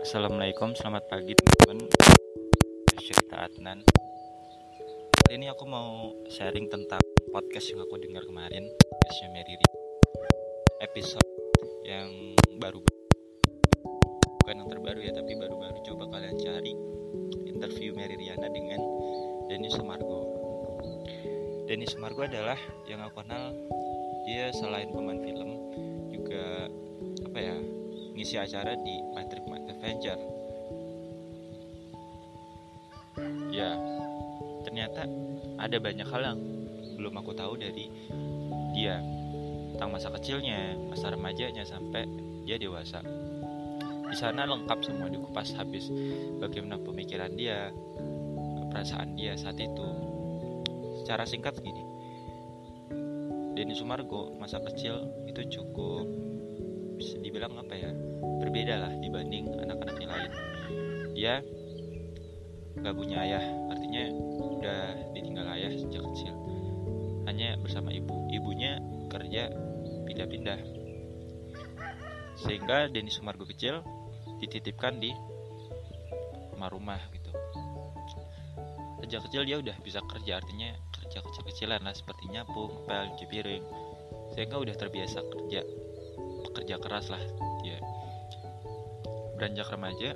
Assalamualaikum, selamat pagi teman-teman. Cerita Adnan. Kali ini aku mau sharing tentang podcast yang aku dengar kemarin Podcastnya Mary Ri Episode yang baru. Bukan yang terbaru ya, tapi baru-baru Coba kalian cari. Interview Mary Riana dengan Denny Sumargo Denny Sumargo adalah yang aku kenal. Dia selain pemain film Juga apa ya ngisi acara di Patrick Adventure. Ya, ternyata ada banyak hal yang belum aku tahu dari dia tentang masa kecilnya, masa remajanya sampai dia dewasa. Di sana lengkap semua dikupas habis bagaimana pemikiran dia, perasaan dia saat itu. Secara singkat gini, Denny Sumargo masa kecil itu cukup bisa dibilang apa ya berbeda lah dibanding anak-anak yang lain. Dia nggak punya ayah artinya udah ditinggal ayah sejak kecil. Hanya bersama ibu. Ibunya kerja pindah-pindah. Sehingga Denny Sumargo kecil dititipkan di rumah-rumah gitu. Sejak kecil dia udah bisa kerja artinya kerja kecil-kecilan lah seperti nyapu ngepel cuci piring. Sehingga udah terbiasa kerja pekerja keras lah dia beranjak remaja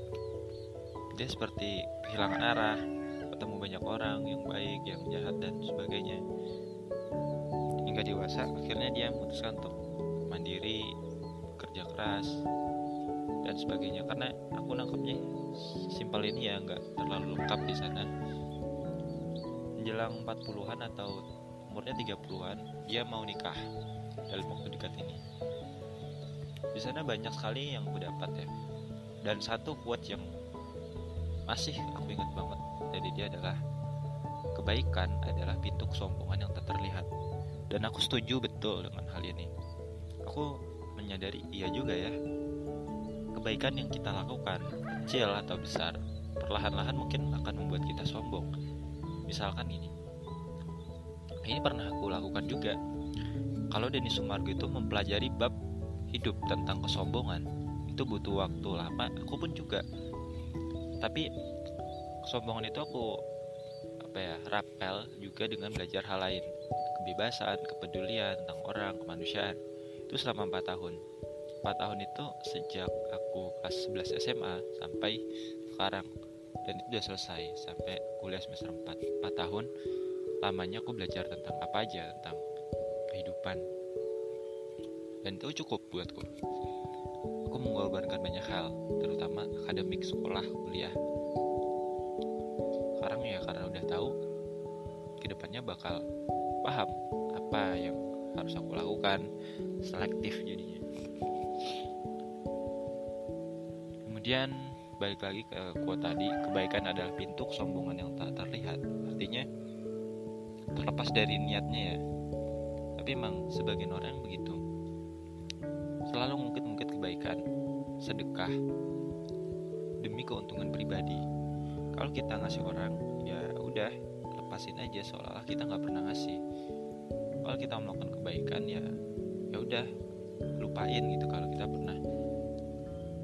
dia seperti kehilangan arah ketemu banyak orang yang baik yang jahat dan sebagainya. Hingga dewasa akhirnya dia memutuskan untuk mandiri kerja keras dan sebagainya. Karena aku nangkepnya simpel ini ya nggak terlalu lengkap di sana. Menjelang 40-an atau umurnya 30-an dia mau nikah dalam waktu dekat ini di sana banyak sekali yang aku dapat ya. Dan satu quote yang masih aku ingat banget dari dia adalah kebaikan adalah pintu kesombongan yang tak terlihat. Dan aku setuju betul dengan hal ini. Aku menyadari iya juga ya. Kebaikan yang kita lakukan kecil atau besar perlahan-lahan mungkin akan membuat kita sombong. Misalkan ini. Ini pernah aku lakukan juga. Kalau Denny Sumargo itu mempelajari bab hidup tentang kesombongan itu butuh waktu lama aku pun juga. Tapi kesombongan itu aku apa ya rapel juga dengan belajar hal lain. Kebebasan kepedulian tentang orang kemanusiaan. Itu selama 4 tahun. 4 tahun itu sejak aku kelas 11 SMA sampai sekarang. Dan itu udah selesai sampai kuliah semester 4 4 tahun lamanya aku belajar tentang apa aja tentang kehidupan dan itu cukup buatku. Aku mengorbankan banyak hal terutama akademik sekolah kuliah. Sekarang ya karena udah tahu ke depannya bakal paham apa yang harus aku lakukan selektif jadinya. Kemudian balik lagi ke kuat tadi kebaikan adalah pintu kesombongan yang tak terlihat. Artinya terlepas dari niatnya ya. Tapi emang sebagian orang begitu kebaikan, sedekah, demi keuntungan pribadi. Kalau kita ngasih orang, ya udah lepasin aja seolah-olah kita nggak pernah ngasih. Kalau kita melakukan kebaikan, ya ya udah lupain gitu kalau kita pernah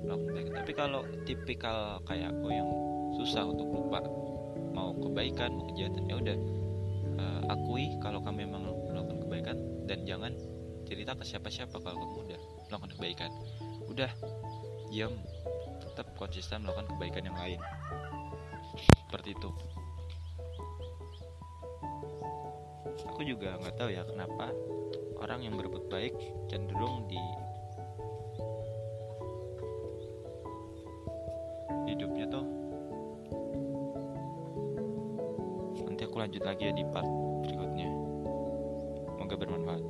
melakukan kebaikan. Tapi kalau tipikal kayak aku yang susah untuk lupa mau kebaikan mau kejahatan ya udah uh, akui kalau kamu memang melakukan kebaikan dan jangan cerita ke siapa-siapa kalau kamu udah melakukan kebaikan udah diam. Tetap konsisten melakukan kebaikan yang lain. Seperti itu. Aku juga nggak tahu ya kenapa orang yang berbuat baik cenderung di hidupnya tuh nanti aku lanjut lagi ya di part berikutnya. Semoga bermanfaat